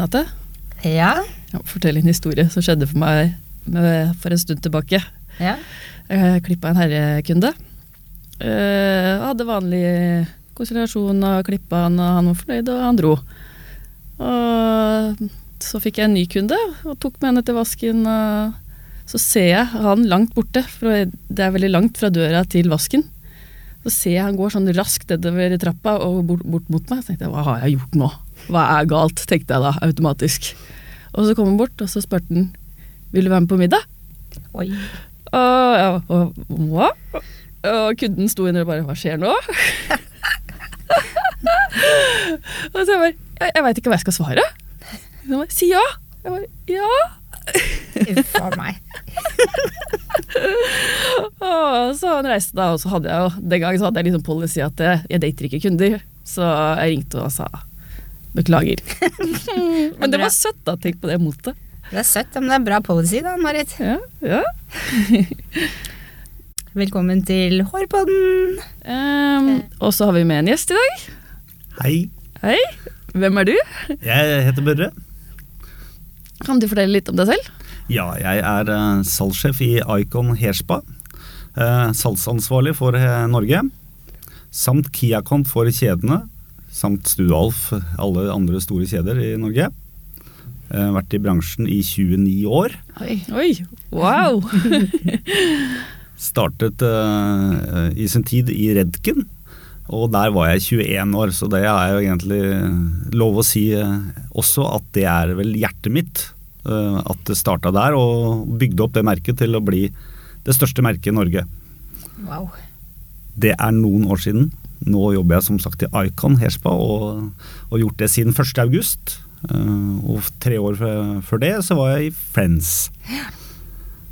Renate. Ja. Ja, Fortell en historie som skjedde for meg med, for en stund tilbake. ja. Jeg klippa en herrekunde. Uh, hadde vanlig konsultasjon og klippa han, og han var fornøyd, og han dro. Og så fikk jeg en ny kunde og tok med henne til vasken. Og så ser jeg han langt borte, for det er veldig langt fra døra til vasken. Så ser jeg han går sånn raskt nedover trappa og bort, bort mot meg. Så tenkte jeg, hva har jeg gjort nå? Hva er galt? tenkte jeg da, automatisk. Og så kom han bort, og så spurte han vil du være med på middag. Oi. Og, ja, og, hva? og kunden sto inne og bare Hva skjer nå? og så jeg bare Jeg, jeg veit ikke hva jeg skal svare. Så jeg bare, si ja. Jeg bare, ja. Uff a meg. Så han reiste da, og så hadde jeg jo Den gangen så hadde jeg liksom policy at jeg, jeg dater ikke kunder. Så jeg ringte og sa beklager. Men det var søtt, da. Tenk på det motet. Det er søtt, men det er bra policy da, Marit. Ja, ja. Velkommen til Hårpodden. Um, og så har vi med en gjest i dag. Hei, Hei. Hvem er du? jeg heter Børre. Kan du fortelle litt om deg selv? Ja, jeg er eh, salgssjef i Icon Hairspa. Uh, salgsansvarlig for eh, Norge. Samt Kiacon for kjedene. Samt Stualf, alle andre store kjeder i Norge. Uh, vært i bransjen i 29 år. Oi. Oi. Wow. Startet uh, i sin tid i Redken, og der var jeg 21 år, så det er jo egentlig lov å si eh, også at det er vel hjertet mitt. Uh, at det starta der, og bygde opp det merket til å bli det største merket i Norge. Wow. Det er noen år siden. Nå jobber jeg som sagt i Icon Hairspa, og, har gjort det siden 1. august. Eh, og tre år før det så var jeg i Friends.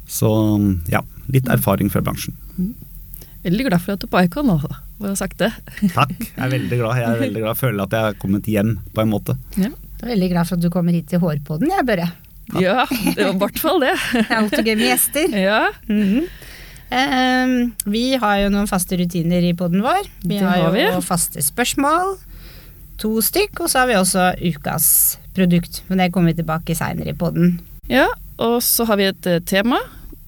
Så ja, litt erfaring fra bransjen. Veldig glad for at du er på Icon, altså. Bare sagt det. Takk, jeg er veldig glad. Jeg er veldig glad. Føler at jeg har kommet hjem, på en måte. Ja, Jeg er veldig glad for at du kommer hit til Hårpodden, jeg, Børre. ja det var i hvert fall det. Det er alltid gøy med gjester. Ja, Mm Ehm, vi har jo noen faste rutiner i podden vår. Vi Det har jo vi. faste spørsmål, to stykk, og så har vi også ukas produkt. Men det kommer vi tilbake seinere i podden. ja. Og så har vi et eh, tema,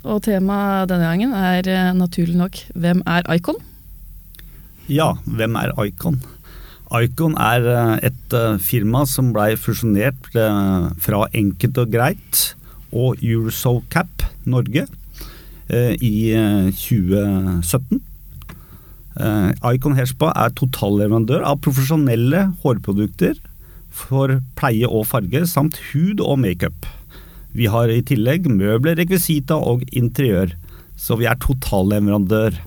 og temaet denne gangen er eh, naturlig nok Hvem er Icon? Ja, hvem er Icon? Icon er eh, et firma som blei fusjonert fra Enkelt og Greit og Eurosocap Norge i eh, 2017. Eh, Icon Hairspa er totalleverandør av profesjonelle hårprodukter for pleie og farge, samt hud og makeup. Vi har i tillegg møbler, rekvisita og interiør, så vi er totalleverandør.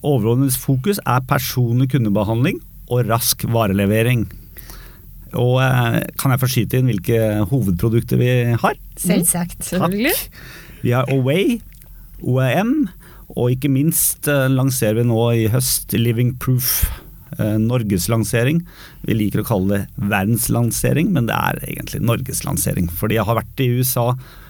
Overordnets fokus er personlig kundebehandling og rask varelevering. Og eh, kan jeg få skyte inn hvilke hovedprodukter vi har? Selvsagt. Selvfølgelig. Vi har Away, OEM, og ikke minst eh, lanserer vi nå i høst Living Proof. Eh, Norgeslansering. Vi liker å kalle det verdenslansering, men det er egentlig norgeslansering. Fordi jeg har vært i USA,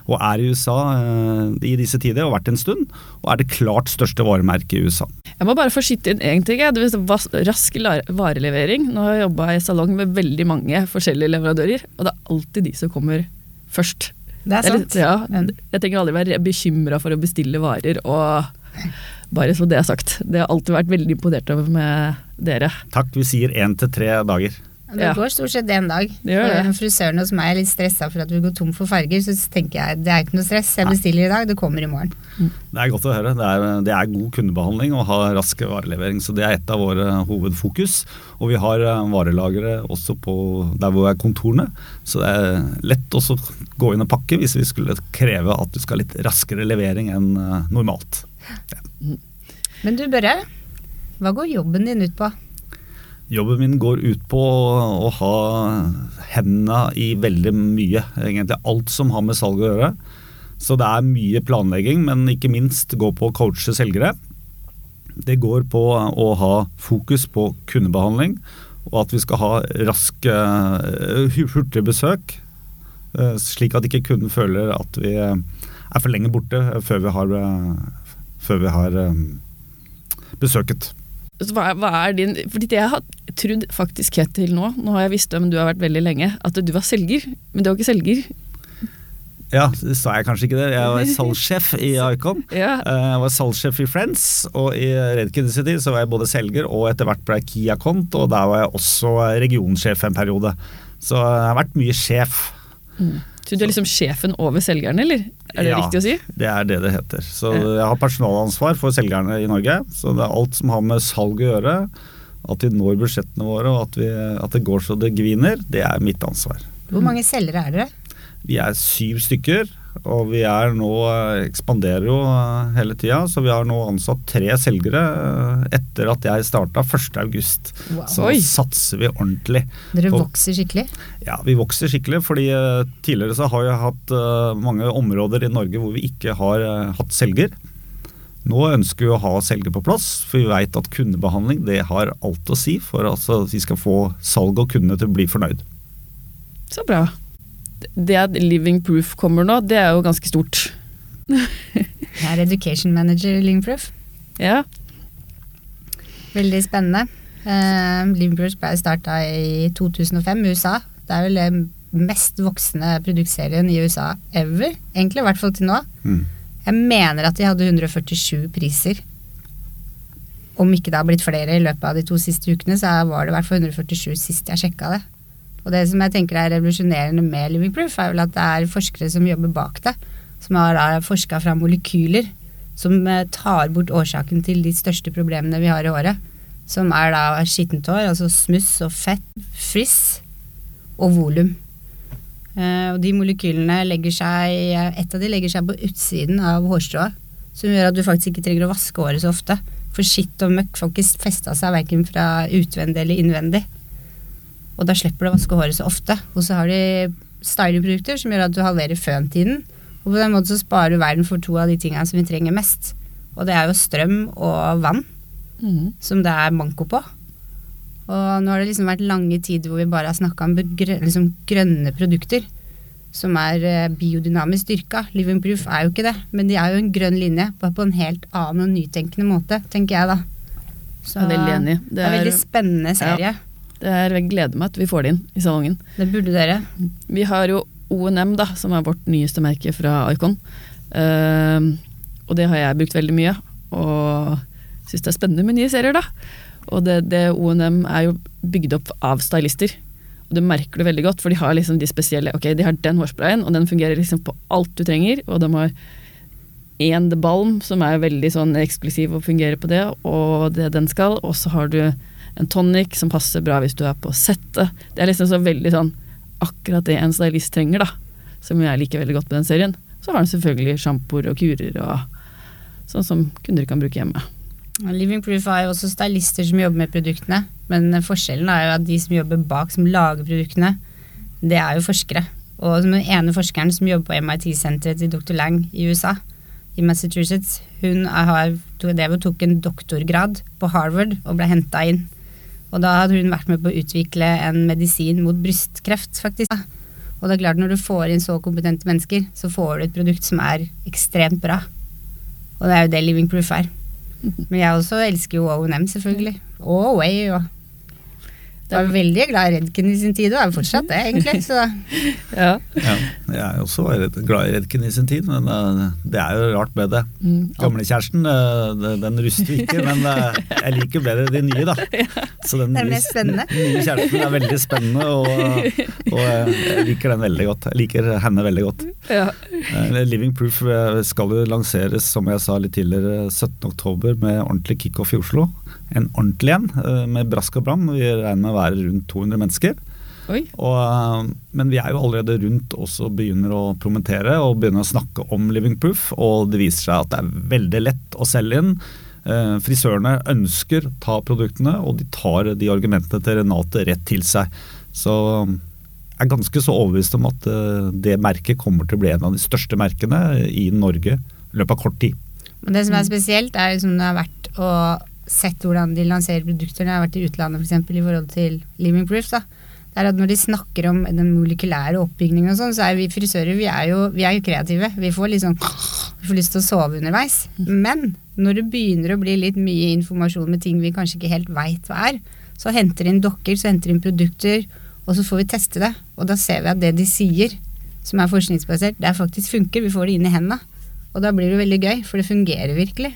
og er i USA eh, i disse tider, og vært en stund, og er det klart største varemerket i USA. Jeg må bare få skyte inn én ting. Det vet, Rask varelevering. Nå har jeg jobba i salong med veldig mange forskjellige leverandører, og det er alltid de som kommer først. Det er Jeg sant. litt- ja, jeg tenker aldri være bekymra for å bestille varer, og bare så det er sagt. Det har alltid vært veldig imponert over med dere. Takk, vi sier én til tre dager. Det Ja. går stort sett én dag. For Frisøren hos meg er litt stressa for at vi går tom for farger, så tenker jeg det er ikke noe stress. Jeg bestiller i dag, det kommer i morgen. Det er godt å høre. Det er, det er god kundebehandling å ha rask varelevering. Så det er et av våre hovedfokus. Og vi har eh, varelagre også på der hvor er kontorene. Så det er lett også å gå inn og pakke hvis vi skulle kreve at du skal ha litt raskere levering enn normalt. normalt. Men du Børre, hva går jobben din ut på? Jobben min går ut på å ha hendene i veldig mye. Egentlig alt som har med salg å gjøre. Så det er mye planlegging, men ikke minst gå på å coache selgere. Det går på å ha fokus på kundebehandling, og at vi skal ha raske, eh, hurtige besøk. eh, Slik at ikke kunden føler at vi eh, er for lenge borte før vi har, før vi har besøket. Hva, hva er din Fordi det jeg har trodd faktisk helt til nå, nå har jeg visst hvem du har vært veldig lenge, at du var selger. Men du var ikke selger. Ja, det sa jeg kanskje ikke det. Jeg var salgssjef i Icon. Ja. Eh, Jeg var salgssjef i Friends, og i Redkin City så var jeg både selger og etter hvert ble jeg Key Account, og der var jeg også regionsjef en periode. Så jeg har vært mye sjef. Så du er liksom sjefen over selgeren, eller? Er det Ja. riktig å si? Det er det det heter. Så jeg har personalansvar for selgerne i Norge. Så det er alt som har med salg å gjøre. At vi når budsjettene våre og at, vi, at det går så det gviner, det er mitt ansvar. Hvor mange selgere er dere? Vi er syv stykker, og vi er nå ekspanderer jo eh, hele tida. Så vi har nå ansatt tre selgere eh, etter at jeg starta 1.8. Wow. Så Oi. satser vi ordentlig. Dere Og- vokser skikkelig. Ja, vi vokser skikkelig, fordi eh, tidligere så har jeg hatt eh, mange områder i Norge hvor vi ikke har eh, hatt selger. Nå ønsker vi å ha selger på plass, for vi vet at kundebehandling det har alt å si for altså, at vi skal få salg og kundene til å bli fornøyd. Så bra. Det at Living Proof kommer nå, det er jo ganske stort. Jeg er education manager i Livingproof. Ja. Veldig spennende. Uh, Livingproof ble starta i 2005 i USA. Det er vel den mest voksende produktserien i USA ever. Egentlig, i hvert fall til nå. Mm. Jeg mener at de hadde 147 priser. Om ikke det har blitt flere i løpet av de to siste ukene, så var det i hvert fall 147 sist jeg sjekka det. Og det som jeg tenker er revolusjonerende med Living Proof, er vel at det er forskere som jobber bak det. Som har forska fra molekyler som eh, tar bort årsaken til de største problemene vi har i håret. Som er da skittent hår, altså smuss og fett, friss og volum. Eh, og de molekylene legger seg Et av de legger seg på utsiden av hårstrået, som gjør at du faktisk ikke trenger å vaske håret så ofte. For skitt og møkk får ikke festa seg verken fra utvendig eller innvendig. Og da slipper du å vaske håret så ofte. Og så har de stylingprodukter som gjør at du halverer føntiden. Og på den måten så sparer du verden for to av de tingene som vi trenger mest. Og det er jo strøm og vann mm. som det er manko på. Og nå har det liksom vært lange tider hvor vi bare har snakka om liksom grønne produkter som er eh, biodynamisk dyrka. Living Proof er jo ikke det, men de er jo en grønn linje, bare på en helt annen og nytenkende måte, tenker jeg da. Så Jeg er veldig enig. Det er en veldig spennende serie. det er, jeg gleder meg til vi får det inn i salongen. Det burde dere. Vi har jo ONM, da, som er vårt nyeste merke fra Icon. Uh, og det har jeg brukt veldig mye, og syns det er spennende med nye serier, da. Og det, det ONM er jo bygd opp av stylister. Og det merker du veldig godt, for de har liksom de spesielle Ok, de har den hårsprayen, og den fungerer liksom på alt du trenger. Og de har én The Balm, som er veldig sånn eksklusiv og fungerer på det, og det den skal. Og så har du en tonic som passer bra hvis du er på settet. Det er liksom så veldig sånn akkurat det en stylist trenger, da. Som jeg liker veldig godt med den serien. Så har den selvfølgelig sjampoer og kurer og sånn som kunder kan bruke hjemme. Living Proof har jo også stylister som jobber med produktene, men forskjellen er jo at de som jobber bak, som lager produktene, det er jo forskere. Og den ene forskeren som jobber på MIT-senteret til dr. Lang i USA, i Massachusetts, hun har, drev tok en doktorgrad på Harvard og ble henta inn. Og da hadde hun vært med på å utvikle en medisin mot brystkreft, faktisk. Og det er klart, når du får inn så kompetente mennesker, så får du et produkt som er ekstremt bra. Og det er jo det Living Proof er. Men jeg også elsker jo O&M, selvfølgelig. Og Away. Og jeg var veldig glad i Redken i sin tid, og er jo fortsatt det, egentlig. Så Ja. Ja, jeg er også glad i Redken i sin tid, men eh, det er jo rart med det. Mm, Gamlekjæresten, eh, den ruster ikke, men eh, jeg liker bedre de nye, da. Så den er nye- mest spennende. Den nye kjæresten er veldig spennende, og, og jeg liker den veldig godt. Jeg liker henne veldig godt. ja. Living Proof skal jo lanseres, som jeg sa litt tidligere, 17.10 med ordentlig kickoff i Oslo. En ordentlig en, eh, med brask og bram. Vi regner med å være rundt 200 mennesker. Og, eh, men vi er jo allerede rundt og begynner å promotere og begynner å snakke om Living Proof, og det viser seg at det er veldig lett å selge inn. Eh, Frisørene ønsker ta produktene, og de tar de argumentene til Renate rett til seg. Så jeg er ganske så overbevist om at det merket kommer til å bli en av de største merkene i Norge i løpet av kort tid. Men det som er spesielt, er liksom det har vært og sett hvordan de lanserer produkter når jeg har vært i utlandet f.eks. i forhold til Living Proof. da. Det er at Når de snakker om den molekylære oppbyggingen og sånn, så er vi frisører vi er, jo, vi er jo kreative. Vi får liksom vi får lyst til å sove underveis. Men Når det begynner å bli litt mye informasjon med ting vi kanskje ikke helt veit hva er, så henter inn dokker, så henter inn produkter, og så får vi teste det. Og da ser vi at det de sier, som er forskningsbasert, det faktisk funker. Vi får det inn i hendene. Og da blir det veldig gøy, for det fungerer virkelig.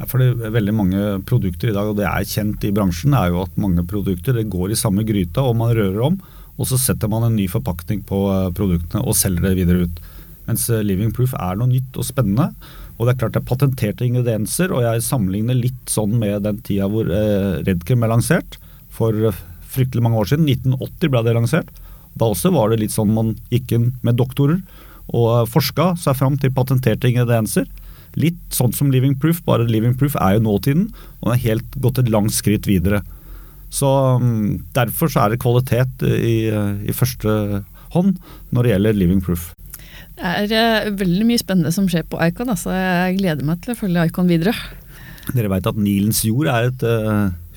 Ja, for det er veldig mange produkter i dag, og det er kjent i bransjen, er jo at mange produkter går i samme gryta, og man rører om. Og så setter man en ny forpakning på eh, produktene og selger det videre ut. Mens eh, Living Proof er noe nytt og spennende. Og det er klart det er patenterte ingredienser, og jeg sammenligner litt sånn med den tida hvor eh, Redcrem er lansert. For fryktelig mange år siden. 1980 ble det lansert. Da også var det litt sånn man gikk inn med doktorer og forska seg fram til patenterte ingredienser. Litt sånn som Living Proof, bare Living Proof er jo nåtiden, og den har helt gått et langt skritt videre. Så um, Derfor så er det kvalitet i, i første hånd når det gjelder Living Proof. Det er uh, veldig mye spennende som skjer på Icon. Altså jeg gleder meg til å følge Icon videre. Dere veit at Nilens jord er et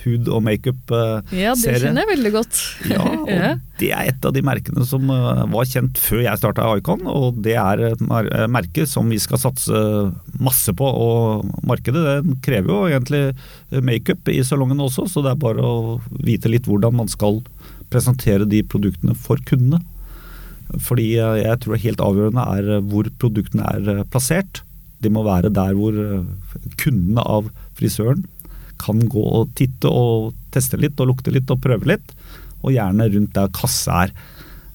hud- og makeup-serie. Uh, ja, det kjenner jeg veldig godt. ja, og Det er et av de merkene som uh, var kjent før jeg starta Icon, og det er et merke som vi skal satse masse på. Og markedet det krever jo egentlig makeup i salongene også, så det er bare å vite litt hvordan man skal presentere de produktene for kundene. Fordi jeg tror helt avgjørende er hvor produktene er plassert. De må være der hvor kundene av frisøren kan gå og titte og teste litt og lukte litt og prøve litt. Og gjerne rundt der kassa er.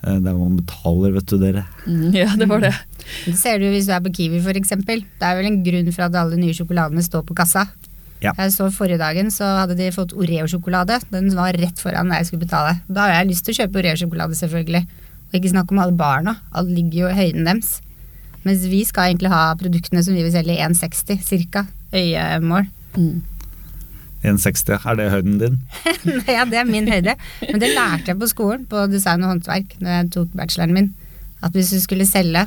Eh, der man betaler, vet du dere. Mm, ja, det var det. Det ser du hvis du er på Kiwi f.eks. Det er vel en grunn for at alle nye sjokoladene står på kassa. Ja. Jeg så Forrige dagen så hadde de fått Oreo-sjokolade. Den var rett foran der jeg skulle betale. Da har jeg lyst til å kjøpe Oreo-sjokolade, selvfølgelig. Og ikke snakk om alle barna. Alt ligger jo i høyden deres. Mens vi skal egentlig ha produktene som vi vil selge i 1,60 ca. Øyemål. Mm. 1,60, er det høyden din? ja, det er min høyde. Men det lærte jeg på skolen, på design og håndverk, når jeg tok bacheloren min. At hvis du skulle selge,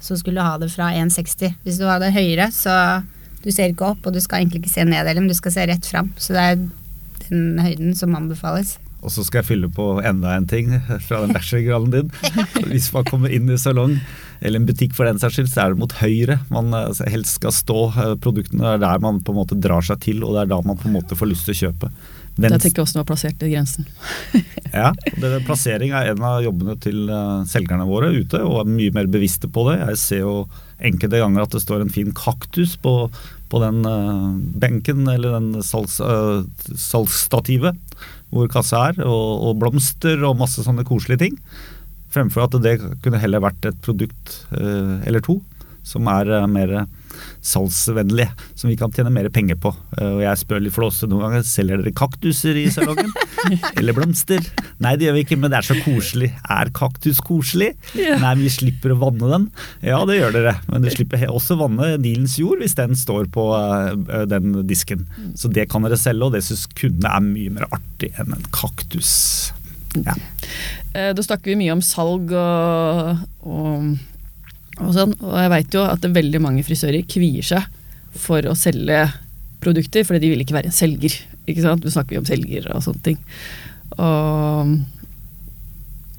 så skulle du ha det fra 1,60. Hvis du hadde høyere, så du ser ikke opp, og du skal egentlig ikke se ned heller, men du skal se rett fram. Så det er den høyden som anbefales. Og så skal jeg fylle på enda en ting fra den bachelorgraden din. Hvis man kommer inn i salong, eller en butikk for den saks skyld, så er det mot høyre man eh, helst skal stå. Eh, produktene er der man på en måte drar seg til, og det er da man på en måte får lyst til å kjøpe. Venstre. Jeg tenker også du har plassert i grensen. ja, det, plassering er en av jobbene til uh, selgerne våre ute, og er mye mer bevisste på det. Jeg ser jo enkelte ganger at det står en fin kaktus på, på den benken eller den salgs, salgsstativet hvor kassa er, og, og, blomster og masse sånne koselige ting. Fremfor at det kunne heller vært et produkt eller to som er mer salgsvennlige, som vi kan tjene mer penger på. Eh, og jeg spør litt flåse noen ganger selger dere kaktuser i salongen? Eller blomster? Nei, det gjør vi ikke, men det er så koselig. Er kaktus koselig? Ja. Nei, vi slipper å vanne den. Ja, det gjør dere, men dere slipper også vanne Nilens jord hvis den står på uh, den disken. Så det kan dere selge, og det syns kundene er mye mer artig enn en kaktus. Ja. Da snakker vi mye om salg og, og og, sånn, og jeg veit jo at veldig mange frisører kvier seg for å selge produkter, fordi de vil ikke være en selger. Ikke sant? Vi snakker jo om selgere og sånne ting. Og,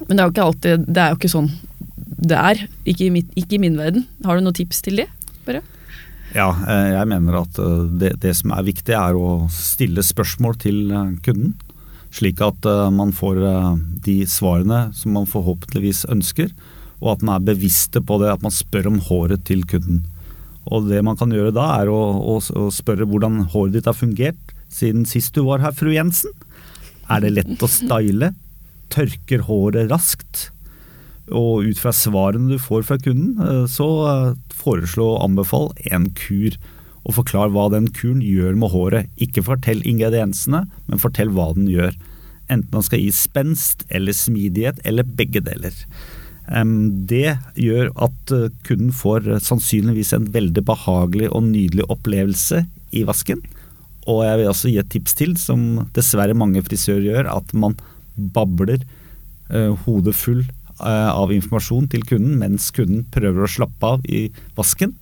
men det er jo ikke alltid Det er jo ikke sånn det er. Ikke i, mitt, ikke i min verden. Har du noen tips til det? Bare? Ja, eh, jeg mener at eh, det, det, som er viktig er å stille spørsmål til eh, kunden. Slik at man får de svarene som man forhåpentligvis ønsker og at man er bevisste på det, at man spør om håret til kunden. Og det man kan gjøre da, er å, å, å spørre hvordan håret ditt har fungert siden sist du var her, fru Jensen. Er det lett å style? Tørker håret raskt? Og ut fra svarene du får fra kunden, eh, så eh, foreslå og anbefal en kur. Og forklar hva den kuren gjør med håret. Ikke fortell ingrediensene, men fortell hva den gjør. Enten den skal gi spenst eller smidighet, eller begge deler. Det gjør at eh, kunden får eh, sannsynligvis en veldig behagelig og nydelig opplevelse i vasken. Og jeg vil også gi et tips til, som dessverre mange frisører gjør, at man babler uh, hodet full av informasjon til kunden mens kunden prøver å slappe av i vasken,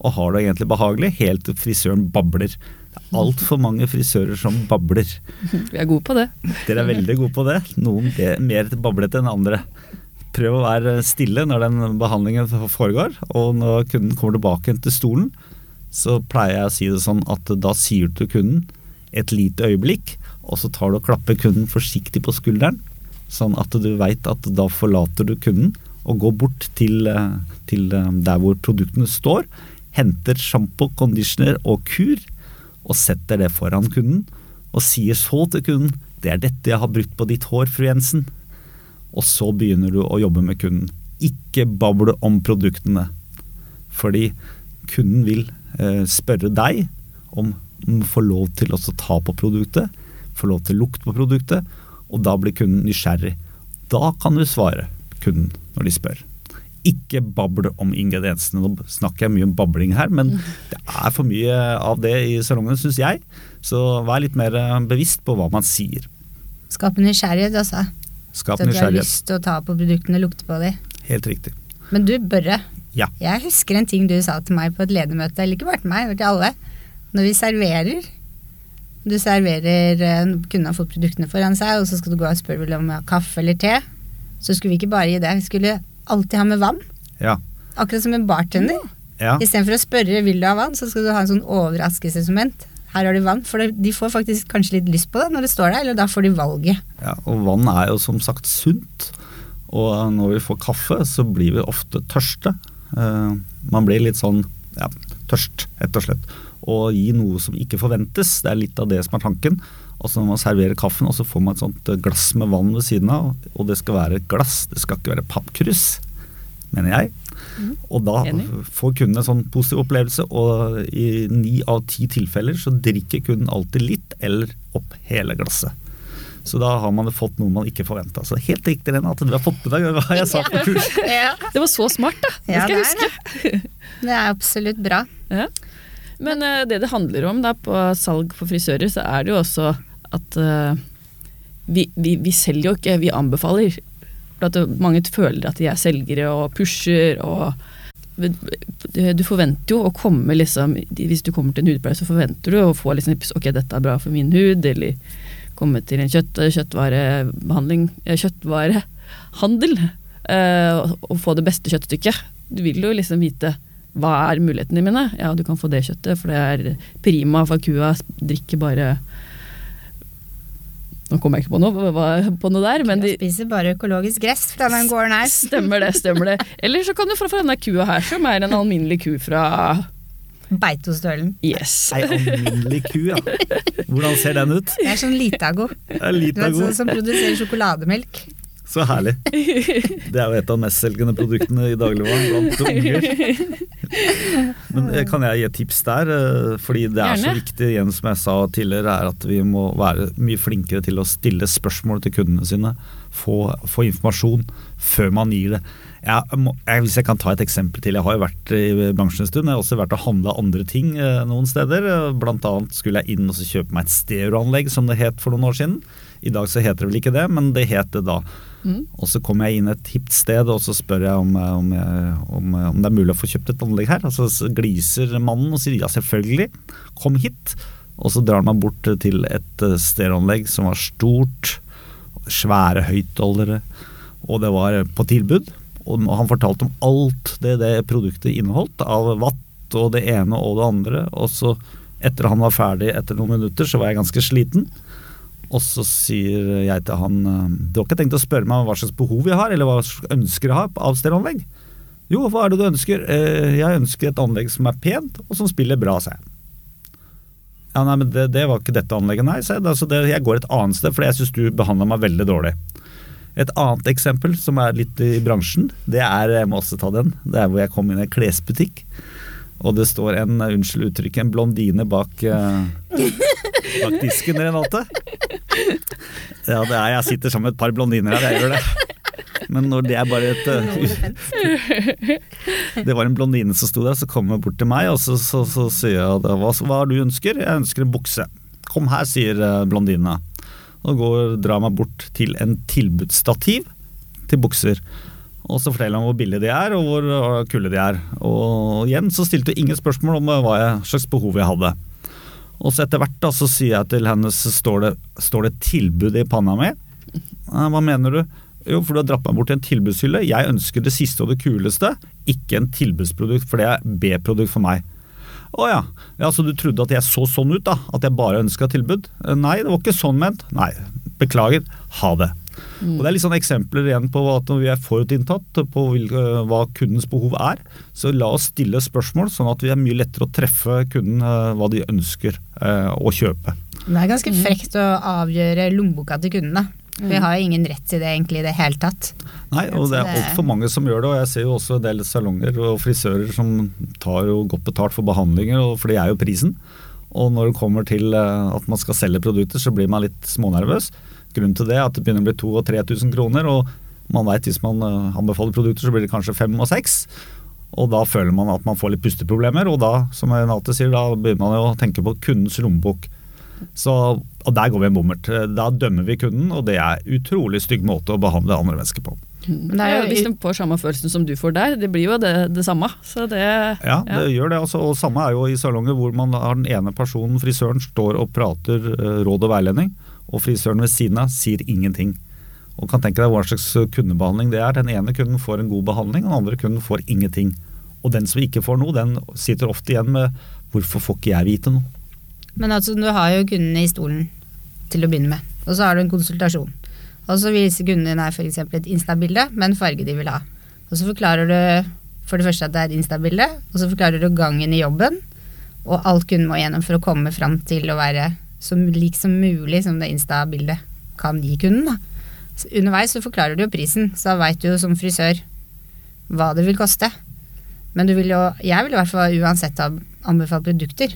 og har det egentlig behagelig, helt til frisøren babler. Det er altfor mange frisører som babler. Vi er gode på det. Dere er veldig gode på det. Noen mer bablete enn andre prøv å være stille når den behandlingen foregår. Og når kunden kommer tilbake til stolen, så pleier jeg å si det sånn at da sier du til kunden et lite øyeblikk, og så tar du og klapper kunden forsiktig på skulderen, sånn at du veit at da forlater du kunden og går bort til, eh, til eh, der hvor produktene står, henter sjampo, conditioner og kur, og setter det foran kunden, og sier så til kunden det er dette jeg har brukt på ditt hår, fru Jensen. Og så begynner du å jobbe med kunden. Ikke bable om produktene. Fordi kunden vil eh, spørre deg om å få lov til å ta på produktet, få lov til lukt på produktet, og da blir kunden nysgjerrig. Da kan du svare kunden når de spør. Ikke bable om ingrediensene. Nå snakker jeg mye om babling her, men det er for mye av det i salongene, syns jeg. Så vær litt mer eh, bevisst på hva man sier. Skape nysgjerrighet, altså. Skap Så at du har lyst til å ta på produktene, lukte på dem. Helt riktig. Men du, Børre. Ja. Jeg husker en ting du sa til meg på et ledermøte, eller ikke bare til meg, men til alle. Når vi serverer Du serverer kunne Kunden har fått produktene foran seg, og så skal du gå og spørre vel om kaffe eller te. Så skulle vi ikke bare gi det, vi skulle alltid ha med vann. Ja. Akkurat som en bartender. ja. Istedenfor å spørre vil du ha vann, så skal du ha en sånn overraskelsesmoment. Her har du vann, for de får faktisk kanskje litt lyst på det når det står der, eller da får de valget. Ja, og vann er jo som sagt sunt. Og når vi får kaffe, så blir vi ofte tørste. Eh, man blir litt sånn ja, tørst, rett og slett. Og gi noe som ikke forventes, det er litt av det som er tanken. Altså når man serverer kaffen, og så får man et sånt eh, glass med vann ved siden av, og det skal være glass, det skal ikke være pappkrus, mener jeg. Og da får kunden en sånn positiv opplevelse, og i ni av ti tilfeller så drikker kunden alltid litt eller opp hele glasset. Så da har man fått noe man ikke forventa. Så helt riktig Renate, at du har fått med deg hva jeg sa på kurs. Ja, Det var så smart, da! Det Ja, skal jeg det er huske. det er absolutt bra. Ja. Men uh, det det handler om da på salg for frisører, så er det jo også at uh, vi, vi, vi selger jo ikke, vi anbefaler. For mange føler at de er selgere og pusher og Du forventer jo å komme liksom Hvis du kommer til en hudpleie, så forventer du å få liksom Ok, dette er bra for min hud, eller komme til en kjøtt, kjøttvarebehandling eh, Kjøttvarehandel. eh, og, og få det beste kjøttstykket. Du vil jo liksom vite hva er mulighetene mine? Ja, du kan få det kjøttet, for det er prima, for kua drikker bare Nå kommer jeg ikke på noe, på noe der, men de, spiser bare økologisk gress fra den gården her. stemmer det, stemmer det. Eller så kan du få fra denne kua her, som er en alminnelig ku fra Beitostølen. Yes. Ei alminnelig ku, ja. Hvordan ser den ut? Det er sånn Litago. Er Du vet, sånn som produserer sjokolademelk. Så herlig. Det er jo et av mestselgende produktene i dagligvaren blant unger. Men eh, kan jeg gi et tips der? eh, Fordi det er så viktig, igjen som jeg sa tidligere, er at vi må være mye flinkere til å stille spørsmål til kundene sine. Få, få informasjon før man gir det. Jeg må, jeg, hvis jeg kan ta et eksempel til. Jeg har jo vært i bransjen en stund. Jeg har også vært og handla andre ting eh, noen steder. Blant annet skulle jeg inn og så kjøpe meg et stereoanlegg, som det het for noen år siden. I dag så heter det vel ikke det, men det het det da. Mm. Og så kommer jeg inn et hipt sted, og så spør jeg om, eh, om, om, om det er mulig å få kjøpt et anlegg her. Og så gliser mannen og sier ja, selvfølgelig, kom hit. Og så drar han meg bort til et eh, stereoanlegg som var stort, svære høyttalere, og det var på tilbud. Og han fortalte om alt det det produktet inneholdt, av watt og det ene og det andre. Og så, etter han var ferdig etter noen minutter, så var jeg ganske sliten. Og så sier jeg til han eh, Du har ikke tenkt å spørre meg hva slags behov jeg har, eller hva slags ønsker jeg har av stereoanlegg? Jo, hva er det du ønsker? «Eh, Jeg ønsker et anlegg som er pent, og som spiller bra, sa jeg. Ja, nei, men det, det var ikke dette anlegget, nei, sa jeg. Altså, det, jeg går et annet sted, for jeg syns du behandla meg veldig dårlig. Et annet eksempel som er litt i bransjen, det er jeg må også ta den, det er hvor jeg kom inn i en klesbutikk. Og det står en, unnskyld uttrykk, en blondine bak, eh, bak disken, Renate. Ja, det er, jeg sitter sammen med et par blondiner her, jeg gjør det. Men når det er bare et eh, Det var en blondine som sto der, så kom hun bort til meg, og så, så, så sier jeg hva, hva du ønsker? Jeg ønsker en bukse. Kom her, sier eh, blondina. Og går, drar meg bort til en tilbudsstativ til bukser. Og så forteller han hvor billige de er, og hvor kulde kule de er. Og igjen så stilte hun ingen spørsmål om eh, hva slags behov jeg hadde. Og så etter hvert da, så sier jeg til henne, så står det, står det tilbud i panna mi. Hva mener du? Jo, for du har dratt meg bort til en tilbudshylle. Jeg ønsker det siste og det kuleste, ikke en tilbudsprodukt, for det er B-produkt for meg. Å ja. ja, så du trodde at jeg så sånn ut, da? At jeg bare ønska tilbud? Eh, Nei, det var ikke sånn ment. Nei, beklager. Ha det. Og Det er litt sånn eksempler igjen på at når vi er forutinntatt på øh, hva kundens behov er, så la oss stille spørsmål, sånn at vi er mye lettere å treffe kunden øh, hva de ønsker øh, å kjøpe. Det er ganske frekt å avgjøre lommeboka til kunden, Mm. Vi har ingen rett til det egentlig i det hele tatt. Nei, og det er altfor mange som gjør det, og jeg ser jo også en del salonger og frisører som tar jo godt betalt for behandlinger, for det er jo prisen. Og når det kommer til eh, at man skal selge produkter, så blir man litt smånervøs. Grunnen til det at det begynner å bli 2000 og 3000 kroner, og man vet hvis man eh, anbefaler produkter, så blir det kanskje fem og seks. Og da føler man at man får litt pusteproblemer, og da, som Renate sier, da begynner man jo å tenke på kundens lommebok. Så, og der går vi en bommert. Da dømmer vi kunden, og det er utrolig stygg måte å behandle andre mennesker på. Men det Ja, er jo hvis de får samme følelsen som du får der, det blir jo det, det samme. Så det, Ja, det gjør det. Altså, og samme er jo i salonger hvor man har den ene personen, frisøren, står og prater eh, råd og veiledning, og frisøren ved siden av sier ingenting. Og kan tenke deg hva slags kundebehandling det er. Den ene kunden får en god behandling, den andre kunden får ingenting. Og den som ikke får noe, den sitter ofte igjen med 'hvorfor får ikke jeg vite noe'? Men altså, du har jo kundene i stolen til å begynne med, og så har du en konsultasjon. Og så viser kunden din her f.eks. et Insta-bilde med en farge de vil ha. Og så forklarer du for det første at det er et Insta-bilde, og så forklarer du gangen i jobben, og alt kunden må gjennom for å komme fram til å være så lik som mulig som det Insta-bildet kan gi kunden. Da. Så underveis så forklarer du jo prisen, så da veit du jo som frisør hva det vil koste. Men vil jo, jeg vil i hvert fall uansett anbefale produkter.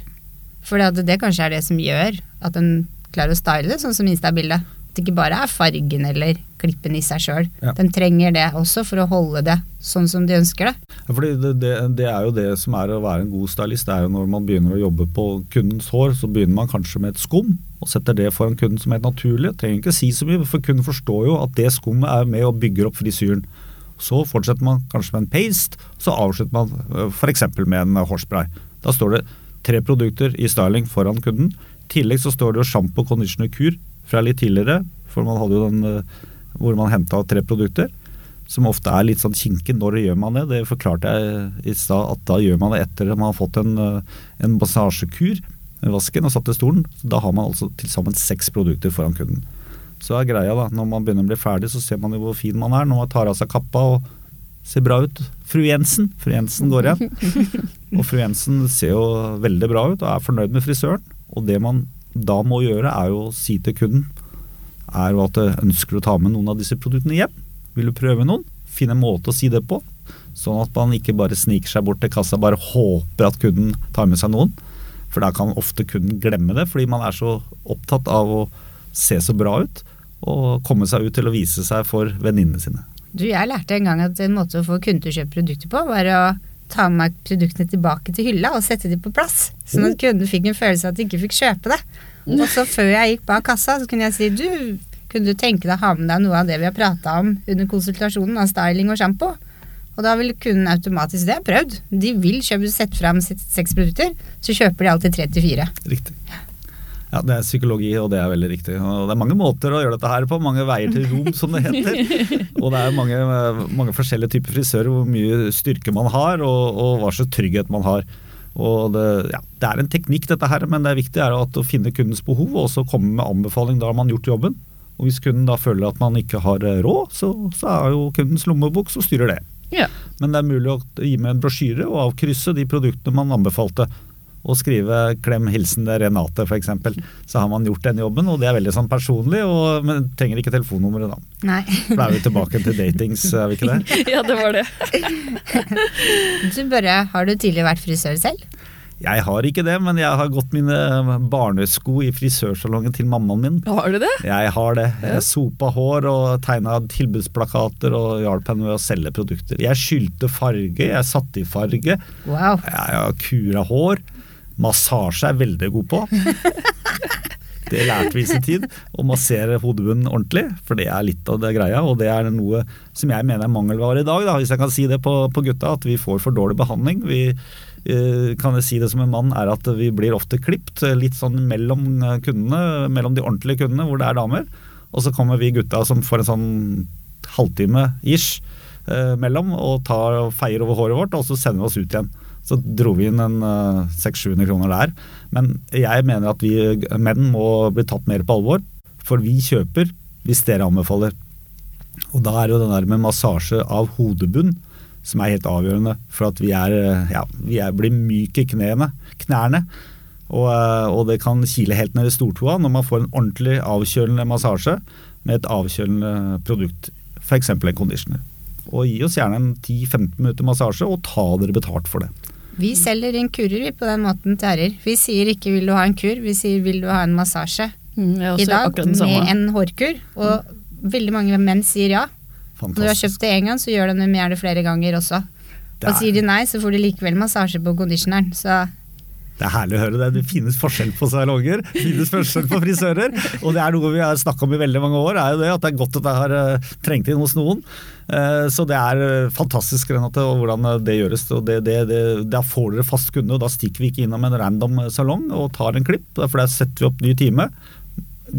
For det, det kanskje er det som gjør at en klarer å style det sånn som Insta-bildet. At det ikke bare er fargen eller klippen i seg sjøl. Ja. Den trenger det også for å holde det sånn som de ønsker det. Ja, fordi det, det, det er jo det som er å være en god stylist. Det er jo når man begynner å jobbe på kundens hår, så begynner man kanskje med et skum, og setter det foran kunden som helt naturlig. Trenger ikke si så mye, for kunden forstår jo at det skummet er med og bygger opp frisyren. Så fortsetter man kanskje med en paste, så avslutter man f.eks. med en hårspray. Da står det tre produkter i styling foran kunden. I tillegg så står det jo sjampo, conditioner, kur fra litt tidligere, for man hadde jo den eh, hvor man henta tre produkter som ofte er litt sånn kinkig. Når gjør man det? Det forklarte jeg i stad, at da gjør man det etter at man har fått en, eh, en massasjekur med vasken og satt i stolen. Da har man altså til sammen seks produkter foran kunden. Så er greia da, når man begynner å bli ferdig, så ser man jo hvor fin man er når man tar av seg kappa og ser bra ut. Fru Jensen. Fru Jensen går igjen. Og fru Jensen ser jo veldig bra ut og er fornøyd med frisøren. Og det man da må gjøre, er jo å si til kunden er jo at du ønsker å ta med noen av disse produktene hjem. Vil du prøve noen? Finn en måte å si det på. Sånn at man ikke bare sniker seg bort til kassa bare håper at kunden tar med seg noen. For da kan ofte kunden glemme det, fordi man er så opptatt av å se så bra ut. Og komme seg ut til å vise seg for venninnene sine. Du, jeg lærte en gang at en måte å få kunder til å kjøpe produkter på, var å ta med produktene tilbake til hylla og sette dem på plass. Sånn at kunden fikk en følelse av at de ikke fikk kjøpe det. Og så før jeg gikk bak kassa, så kunne jeg si du, kunne du tenke deg å ha med deg noe av det vi har prata om under konsultasjonen av styling og sjampo? Og da vil kunden automatisk Det har jeg prøvd. De vil kjøpe sette fram seks produkter, så kjøper de alltid tre til fire. Riktig. Ja, det er psykologi, og det er veldig riktig. Og det er mange måter å gjøre dette her på, mange veier til rom, som det heter. Og det er mange, mange forskjellige typer frisører, hvor mye styrke man har, og, og hva slags trygghet man har. Og det, ja, det er en teknikk, dette her, men det er viktig er at å finne kundens behov, og så komme med anbefaling. Da har man gjort jobben. Og hvis kunden da føler at man ikke har råd, så, så er jo kundens lommebok som styrer det. Ja. Men det er mulig å gi med en brosjyre og avkrysse de produktene man anbefalte. Og skrive 'klem hilsen Renate' f.eks. Så har man gjort den jobben, og det er veldig sånn personlig. Og, men trenger ikke telefonnummeret da. Nei. For da er vi tilbake til datings, er vi ikke det? ja, det var det. Du Børre, har du tidligere vært frisør selv? Jeg har ikke det, men jeg har gått mine barnesko i frisørsalongen til mammaen min. Har du det? Jeg har det. Jeg sopa hår og tegna tilbudsplakater og hjalp henne med å selge produkter. Jeg skylte farge, jeg satte i farge. Wow. Jeg har kura hår. Massasje er jeg veldig god på. Det lærte vi i sin tid. Å massere hodebunnen ordentlig, for det er litt av det greia. Og det er noe som jeg mener er mangelvare i dag, da, hvis jeg kan si det på, på gutta. At vi får for dårlig behandling. Vi, eh, kan jeg si det som en mann, er at vi blir ofte klipt eh, litt sånn mellom eh, kundene, mellom de ordentlige kundene hvor det er damer. Og så kommer vi gutta som får en sånn halvtime ish eh, mellom og tar og feier over håret vårt, og så sender vi oss ut igjen. Så dro vi inn en uh, 600-700 kroner der. Men jeg mener at vi menn må bli tatt mer på alvor. For vi kjøper hvis dere anbefaler. Og da er jo den der med massasje av hodebunn som er helt avgjørende for at vi, er, ja, vi er, blir myke i knærne. knærne. Og, og, det kan kile helt ned i stortåa når man får en ordentlig avkjølende massasje med et avkjølende produkt, f.eks. en conditioner. Og gi oss gjerne en 10-15 minutter massasje, og ta dere betalt for det. Vi selger inn kurer på den måten til herrer. Vi sier ikke 'vil du ha en kur', vi sier 'vil du ha en massasje'. Mm, I dag med en hårkur, og mm. veldig mange menn sier ja. Fantastisk. Når du har kjøpt det én gang, så gjør de det gjerne flere ganger også. Og sier de nei, så får du likevel massasje på conditioneren. Så det er herlig å høre det. Det finnes forskjell på salonger, det finnes forskjell på frisører. Og det er noe vi har snakka om i veldig mange år, er jo det at det er godt at det har uh, trengt inn hos noen. Uh, så det er uh, fantastisk Renate, og hvordan det gjøres. Og det, det, det, da får dere fast kunde, og da stikker vi ikke innom en random salong og tar en klipp. For der setter vi opp ny time.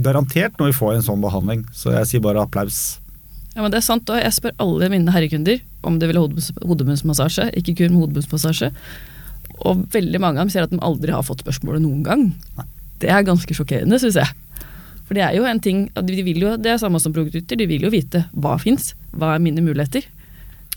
Garantert når vi får en sånn behandling. Så jeg sier bare applaus. Ja, men det er sant, og Jeg spør alle mine herrekunder om de vil ha hodebunnsmassasje, ikke kun hodebunnsmassasje. Og veldig mange av dem sier at de aldri har fått spørsmålet noen gang. Det er ganske sjokkerende, syns jeg. For det er jo en ting, de vil jo, det er samme som produkter, de vil jo vite hva fins, hva er mine muligheter.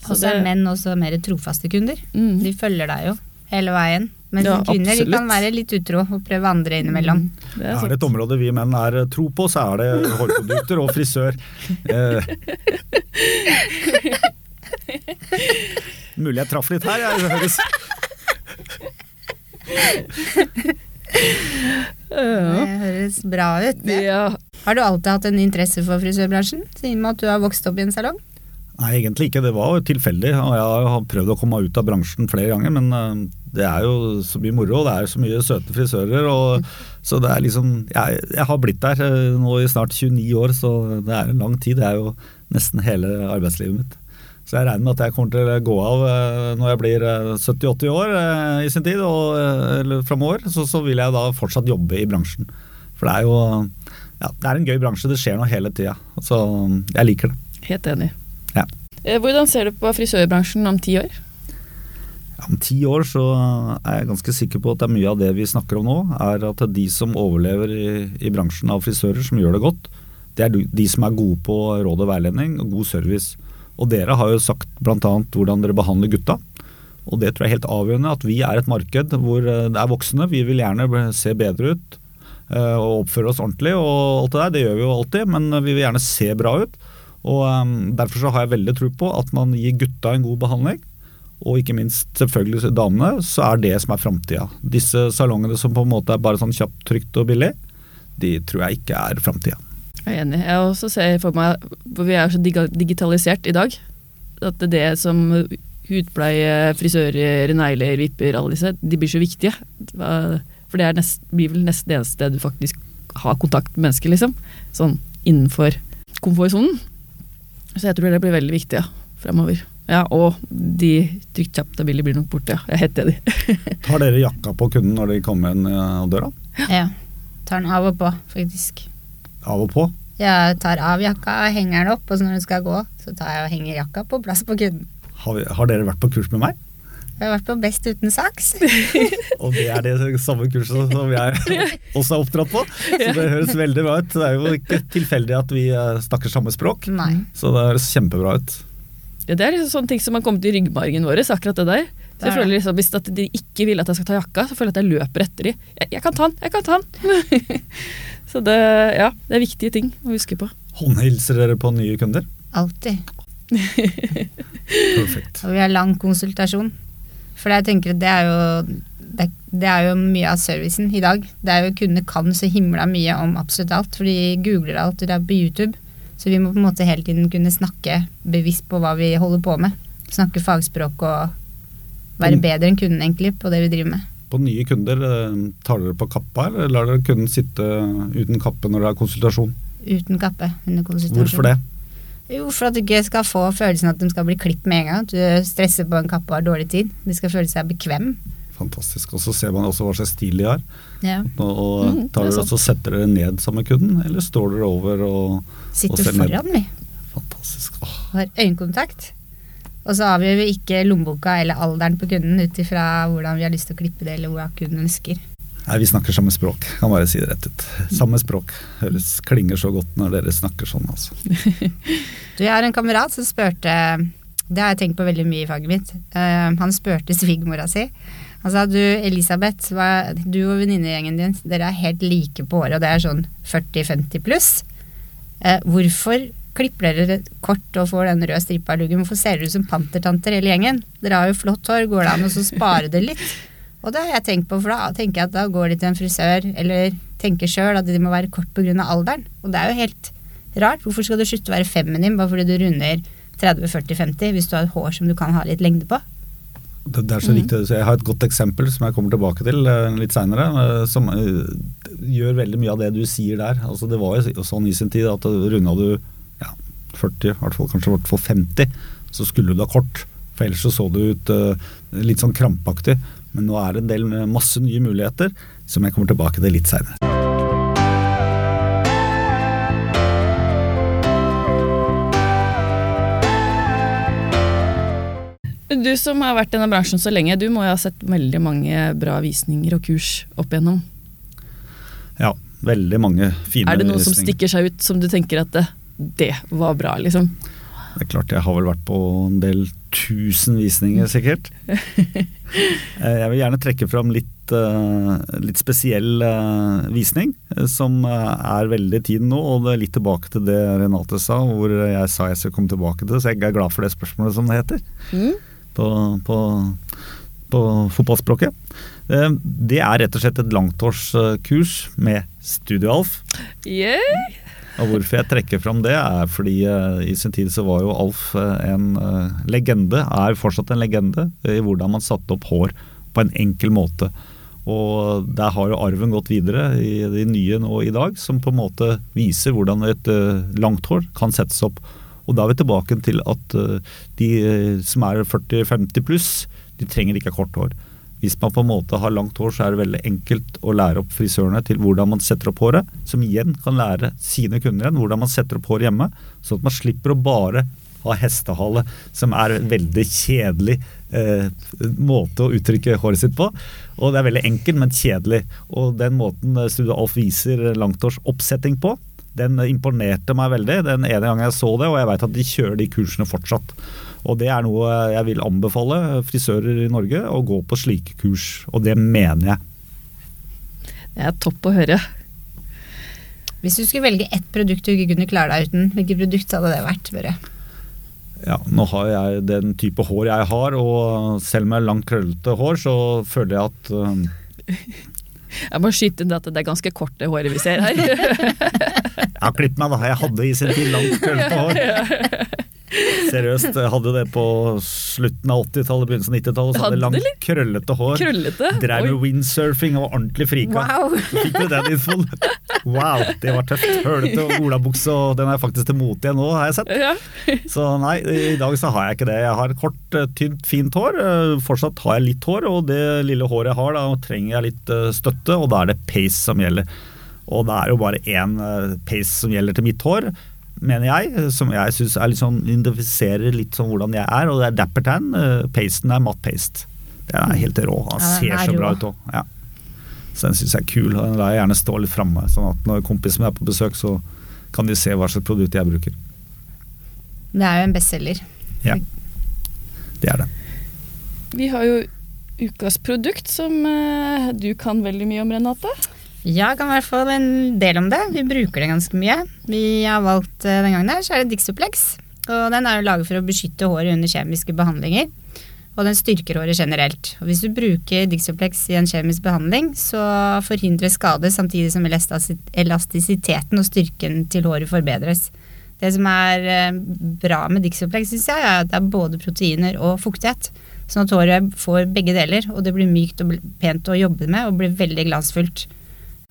Og så er menn også mer trofaste kunder. Mm. De følger deg jo hele veien. Men ja, kvinner de kan være litt utro og prøve andre innimellom. Mm, det er, er, det et område vi menn er tro på, så er det hårprodukter og frisør. Eh. Mulig jeg traff litt her, jeg høres det høres bra ut, det. Ja. Har du alltid hatt en interesse for frisørbransjen, siden med at du har vokst opp i en salong? Nei, egentlig ikke. Det var tilfeldig. Jeg har prøvd å komme ut av bransjen flere ganger, men eh, det er jo så mye moro, det er så mye søte frisører. Og, så det er liksom jeg, jeg, har blitt der eh, nå i snart 29 år, så det er en lang tid. Det er jo nesten hele arbeidslivet mitt. Så jeg regner med at jeg kommer til å gå av eh, når jeg blir 70-80 år i sin tid, og, eller framover. Så, så vil jeg da fortsatt jobbe i bransjen. For det er jo ja, det er en gøy bransje, det skjer noe hele tida. Så jeg liker det. Helt enig. Ja. Eh, hvordan ser du på frisørbransjen om ti år? Ja, om ti år så er jeg ganske sikker på at det er mye av det vi snakker om nå, er at de som overlever i, i bransjen av frisører, som gjør det godt. Det er de som er gode på råd og veiledning og god service. Og dere har jo sagt bl.a. hvordan dere behandler gutta. Og det tror jeg er helt avgjørende, at vi er et marked hvor eh, det er voksne. Vi vil gjerne se bedre ut eh, og oppføre oss ordentlig og alt det der. Det gjør vi jo alltid, men vi vil gjerne se bra ut. Og Derfor så har jeg veldig tro på at man gir gutta en god behandling. Og ikke minst selvfølgelig damene, så er det som er framtida. Disse salongene som på en måte er bare sånn kjapt, trygt og billig, de tror jeg ikke er framtida. Jeg er enig. Jeg også ser for meg, for Vi er så digitalisert i dag, at det er det som hudpleie, frisører, negler, vipper, alle disse, de blir så viktige. For det nest, blir vel nesten det eneste du faktisk har kontakt med mennesker, liksom. Sånn innenfor komfortsonen. Så jeg tror det blir veldig viktig ja, fremover. Ja, og de trygt og billig blir nok borte, ja. Jeg er helt enig. Tar dere jakka på kunden når de kommer inn eh, døra? Ja. Tar den av og på, faktisk. Av og på? Ja, jeg tar av jakka, henger den opp, og så når du skal gå, så tar jeg og henger jakka på plass på kunden. Har, vi, har dere vært på kurs med meg? Jeg har vært på Best uten saks. og det er det samme kurset som jeg også er oppdratt på. Så det høres veldig bra ut. Det er jo ikke tilfeldig at vi eh, snakker samme språk. Nei. Så det høres kjempebra ut. Ja, det er liksom sånne ting som har kommet i ryggmargen vår, akkurat det der. Så jeg føler liksom, Hvis de ikke vil at jeg skal ta jakka, så føler jeg at jeg løper etter dem. Jeg, jeg kan ta den, jeg kan ta den! så det, ja, det er viktige ting å huske på. Håndhilser dere på nye kunder? Alltid. Perfekt. Og vi har lang konsultasjon. For jeg tenker at det er jo det, det, er jo mye av servicen i dag. Det er jo Kundene kan så himla mye om absolutt alt, for de googler alt, og det er på YouTube. Så vi må på en måte hele tiden kunne snakke bevisst på hva vi holder på med. Snakke fagspråk og være bedre enn kunden egentlig på det vi driver med. På nye kunder, eh, tar dere på kappa, eller lar dere kunden sitte uten kappe når det er konsultasjon? Uten kappe under konsultasjon. Hvorfor det? Jo, for at du ikke skal få følelsen at de skal bli klippet med en gang. At du stresser på en kappe og har dårlig tid. De skal føle seg bekvem. Fantastisk. Og så ser man også hva slags stil de har. Ja. Og, mm, tar dere også setter dere ned sammen med kunden, eller står dere over og Sitter og foran, vi. Fantastisk. Åh. Har øyekontakt. Og så avgjør vi ikke lommeboka eller alderen på kunden ut ifra hvordan vi har lyst til å klippe det, eller hva kunden ønsker. Nei, vi snakker samme språk. Kan bare si det rett ut. Samme språk. Høres klinger så godt når dere snakker sånn, altså. Du, jeg har en kamerat som spurte Det har jeg tenkt på veldig mye i faget mitt. Uh, han spurte svigermora si. Han sa du Elisabeth, hva, du og venninnegjengen din, dere er helt like på året, og det er sånn 40-50 pluss. Uh, hvorfor klipper dere kort og får den røde stripa i luggen? Hvorfor ser dere ut som pantertanter hele gjengen? Dere har jo flott hår, går det an å så spare det litt? Og det har jeg tenkt på, for da tenker jeg at da går de til en frisør, eller tenker sjøl at de må være kort pga. alderen. Og det er jo helt rart. Hvorfor skal du slutte å være feminin bare fordi du runder 30-40-50 hvis du har et hår som du kan ha litt lengde på? Det, det er så riktig. Så jeg har et godt eksempel som jeg kommer tilbake til eh, litt seinere, som eh, gjør veldig mye av det du sier der. Altså, det var jo sånn i sin tid at runda du 40, i hvert fall, kanskje i hvert fall 50, så skulle du ha kort. For ellers så så du ut uh, litt sånn krampaktig. Men nå er det en del med masse nye muligheter som jeg kommer tilbake til litt seinere. Du som har vært i denne bransjen så lenge, du må jo ha sett veldig mange bra visninger og kurs opp igjennom. Ja, veldig mange fine visninger. Er det noe som stikker seg ut, som du tenker at det, det var bra, liksom? Det er klart jeg har vel vært på en del tusen visninger, sikkert. Eh, jeg vil gjerne trekke fram litt, eh, litt spesiell eh, visning, som er veldig i tiden nå. Og det er litt tilbake til det Renate sa, hvor jeg sa jeg skulle komme tilbake til det. Så jeg er glad for det spørsmålet, som det heter. På, på, på fotballspråket. Det er rett og slett et langtårskurs med Studio Alf. Yeah. Og hvorfor jeg trekker fram det, er fordi eh, i sin tid så var jo Alf eh, en eh, legende, er fortsatt en legende, i hvordan man satte opp hår på en enkel måte. Og der har jo arven gått videre i de nye nå i dag, som på en måte viser hvordan et langt hår kan settes opp. Og da er vi tilbake til at de som er 40-50 pluss, de trenger ikke kort hår. Hvis man på en måte har langt hår, så er det veldig enkelt å lære opp frisørene til hvordan man setter opp håret, som igjen kan lære sine kunder igjen hvordan man setter opp hår hjemme, sånn at man slipper å bare ha hestehale, som er en veldig kjedelig eh, måte å uttrykke håret sitt på. Og det er veldig enkelt, men kjedelig. Og den måten eh, Studio Alf viser langhårs oppsetting på, den imponerte meg veldig den ene gangen jeg så det, og jeg vet at de kjører de kursene fortsatt. Og det er noe jeg vil anbefale frisører i Norge å gå på slike kurs, og det mener jeg. Det er topp å høre. Hvis du skulle velge ett produkt du ikke kunne klare deg uten, hvilket produkt hadde det vært? Børre? Ja, nå har jeg den type hår jeg har, og selv med langt krøllete hår, så føler jeg at uh... Jeg må skyte inn at det er ganske kort det håret vi ser her. Jeg klipp meg, da. Jeg hadde i sin tid langt krøllete hår. Seriøst, jeg hadde det på slutten av 80-tallet, begynnelsen av 90-tallet. Så hadde Hadde langt, krøllete hår. Krøllete. Drev med windsurfing og var ordentlig frika. Wow! Fikk du den infoen. Wow, det var tøft. Hølete og olabukse, og den er faktisk til mote igjen nå, har jeg sett. Ja. Så nei, i dag så har jeg ikke det. Jeg har kort, eh, tynt, fint hår. Eh, Fortsatt har jeg litt hår, og det lille håret jeg har, da trenger jeg litt eh, støtte, og da er det pace som gjelder. Og det er jo bare én eh, pace som gjelder til mitt hår, mener jeg, som jeg syns sånn, identifiserer litt sånn hvordan jeg er, og det er dapper tan. Eh, Pasten er matt paste. Den er helt rå. Han ser er så bra ut òg. Ja. Så den syns jeg er kul. og Den lar jeg gjerne stå litt framme, sånn at når kompisen min er på besøk, så kan de se hva slags produkt jeg bruker. Det er jo en bestselger. Ja. Det er det. Vi har jo ukas produkt, som eh, du kan veldig mye om, Renate. Jeg kan i hvert fall en del om det. Vi bruker det ganske mye. Vi har valgt eh, den gangen her, så er det Dixoplex. Og den er jo laget for å beskytte håret under kjemiske behandlinger. Og den styrker håret generelt. Og hvis du bruker Dixoplex i en kjemisk behandling, så forhindres skade samtidig som elastisiteten og styrken til håret forbedres. Det som er eh, bra med Dixoplex, syns jeg, er at det er både proteiner og fuktighet. Sånn at håret får begge deler, og det blir mykt og pent å jobbe med og blir veldig glansfullt.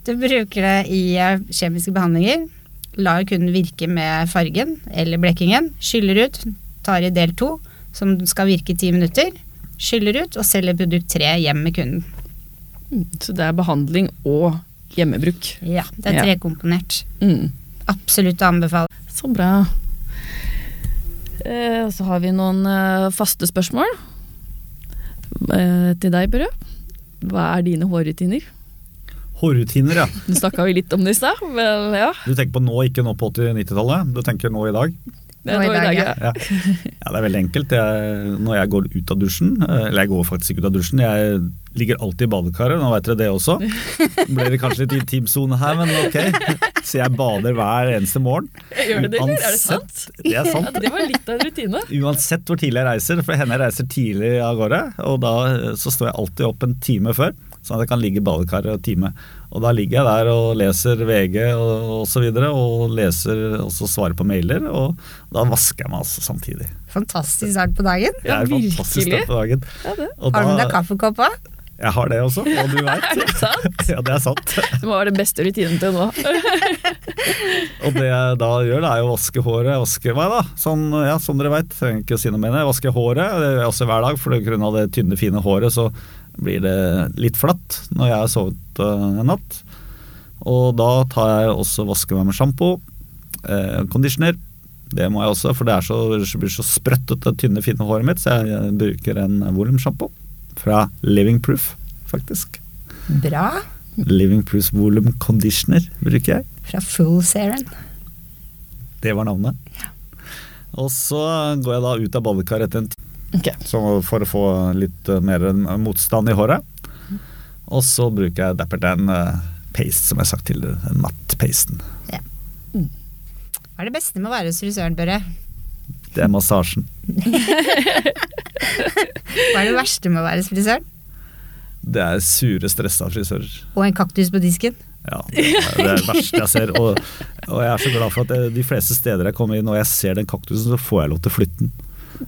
Du bruker det i eh, kjemiske behandlinger. Lar kunden virke med fargen eller blekkingen. Skyller ut, tar i del to, som skal virke i ti minutter. Skyller ut og selger produkt tre hjem med kunden. Mm, Så det er behandling og hjemmebruk. Ja, det er trekomponert. Mm. Absolutt å anbefale. Så bra. Eh, så har vi noen eh, faste spørsmål til deg, Børre. Hva er dine hårrutiner? Hårrutiner, ja. Nå snakka vi litt om det i stad, men ja. Du tenker på nå, ikke nå på 80-90-tallet. Du tenker nå i dag. Det er Nå i dag, ja. ja. Ja. ja, det er veldig enkelt. Jeg, når jeg går ut av dusjen, eh, eller jeg går faktisk ikke ut av dusjen, jeg ligger alltid i badekaret, nå vet dere det også. Ble det kanskje litt intimsone her, men ok. Så jeg bader hver eneste morgen. Gjør det det, eller? Er det sant? Det er Ja, sant. det var litt av en rutine. Uansett hvor tidlig jeg reiser, for henne reiser tidlig av gårde, og da eh, så står jeg alltid opp en time før, sånn at jeg kan ligge i badekaret en time. Og da ligger jeg der og leser VG og, og så videre, og leser også svarer på mailer, og da vasker jeg meg altså samtidig. Fantastisk start på dagen. Jeg Ja, er fantastisk virkelig. start på dagen. Ja, det. Har du med deg kaffekopp òg? Jeg har det også, og du veit. Er det sant? Ja, det er sant. Det må være den beste rutinen til nå. Og det jeg da gjør, det er jo å vaske håret. Vaske meg, da. Sånn, ja, som dere veit, trenger ikke å si noe mer. Jeg vasker håret, det gjør jeg også hver dag, for av det tynne, fine håret så blir det litt flatt når jeg har sovet øh, en natt. Og da tar jeg også vasker meg med sjampo, eh, conditioner. Det må jeg også, for det, så, det blir så sprøttete, tynne, fine håret mitt, så jeg, bruker en volumsjampo fra Living Proof, faktisk. Bra. Living Proof Volum Conditioner bruker jeg. Fra Full Seren. Det var navnet. Og så går jeg da ut av badekaret etter en time Ok. så- for å få litt eh, mer motstand i håret. Og så bruker jeg Dapper Dan eh, paste, som jeg har sagt tidligere. Den matt-pasten. Hva er det beste med å være hos frisøren, Børre? Det er massasjen. Hva er det verste med å være hos frisøren? Det er sure, stressa frisører. Og en kaktus på disken? Ja, det er det er det verste jeg ser. Og, og jeg er så glad for at de fleste steder jeg kommer inn og jeg ser den kaktusen, så får jeg lov til å flytte den.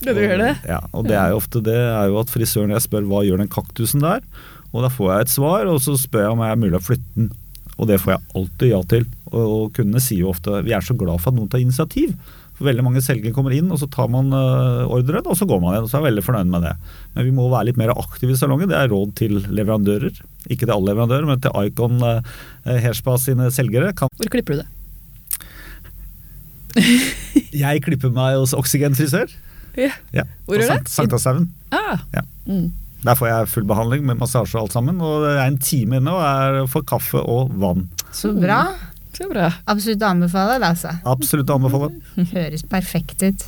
Det å gjøre det? Ja, og det er jo ofte det er jo at frisøren jeg spør hva gjør den kaktusen der, og da får jeg et svar, og så spør jeg om jeg er mulig å flytte den. Og det får jeg alltid ja til. Og, og kundene sier jo ofte vi er så glad for at noen tar initiativ. For veldig mange selgere kommer inn, og så tar man uh, ordren, og så går man igjen. Og så er jeg veldig fornøyd med det. Men vi må være litt mer aktive i salongen. Det er råd til leverandører. Ikke til alle leverandører, men til Icon uh, Hairspa sine selgere. Kan Hvor klipper du det? jeg klipper meg hos Oksygen frisør? Ja. Ja, Hvor er det? Sankthanshaugen. Ah. Ja. Mm. Der får jeg full behandling med massasje og alt sammen. Og det er en time inne og er for kaffe og vann. Så bra. Så bra. Absolutt å anbefale det, altså. Absolutt å anbefale. Høres perfekt ut.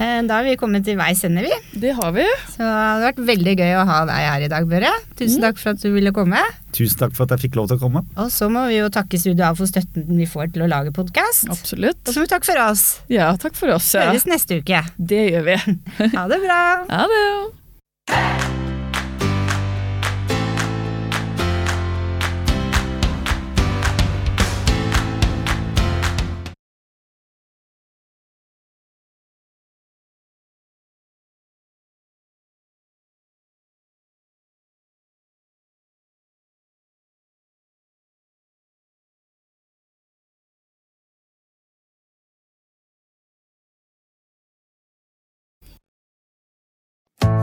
Eh, Da har vi kommet til veis ende, vi. Det har vi. Så det har vært veldig gøy å ha deg her i dag, Børre. Tusen takk for at du ville komme. Tusen takk for at jeg fikk lov til å komme. Og så må vi jo takke Studio A for støtten vi får til å lage podkast. Absolutt. Og så må vi takke for oss. Ja, takk for oss. Ja. Høres neste uke. Det gjør vi. Ha det bra. Ha det.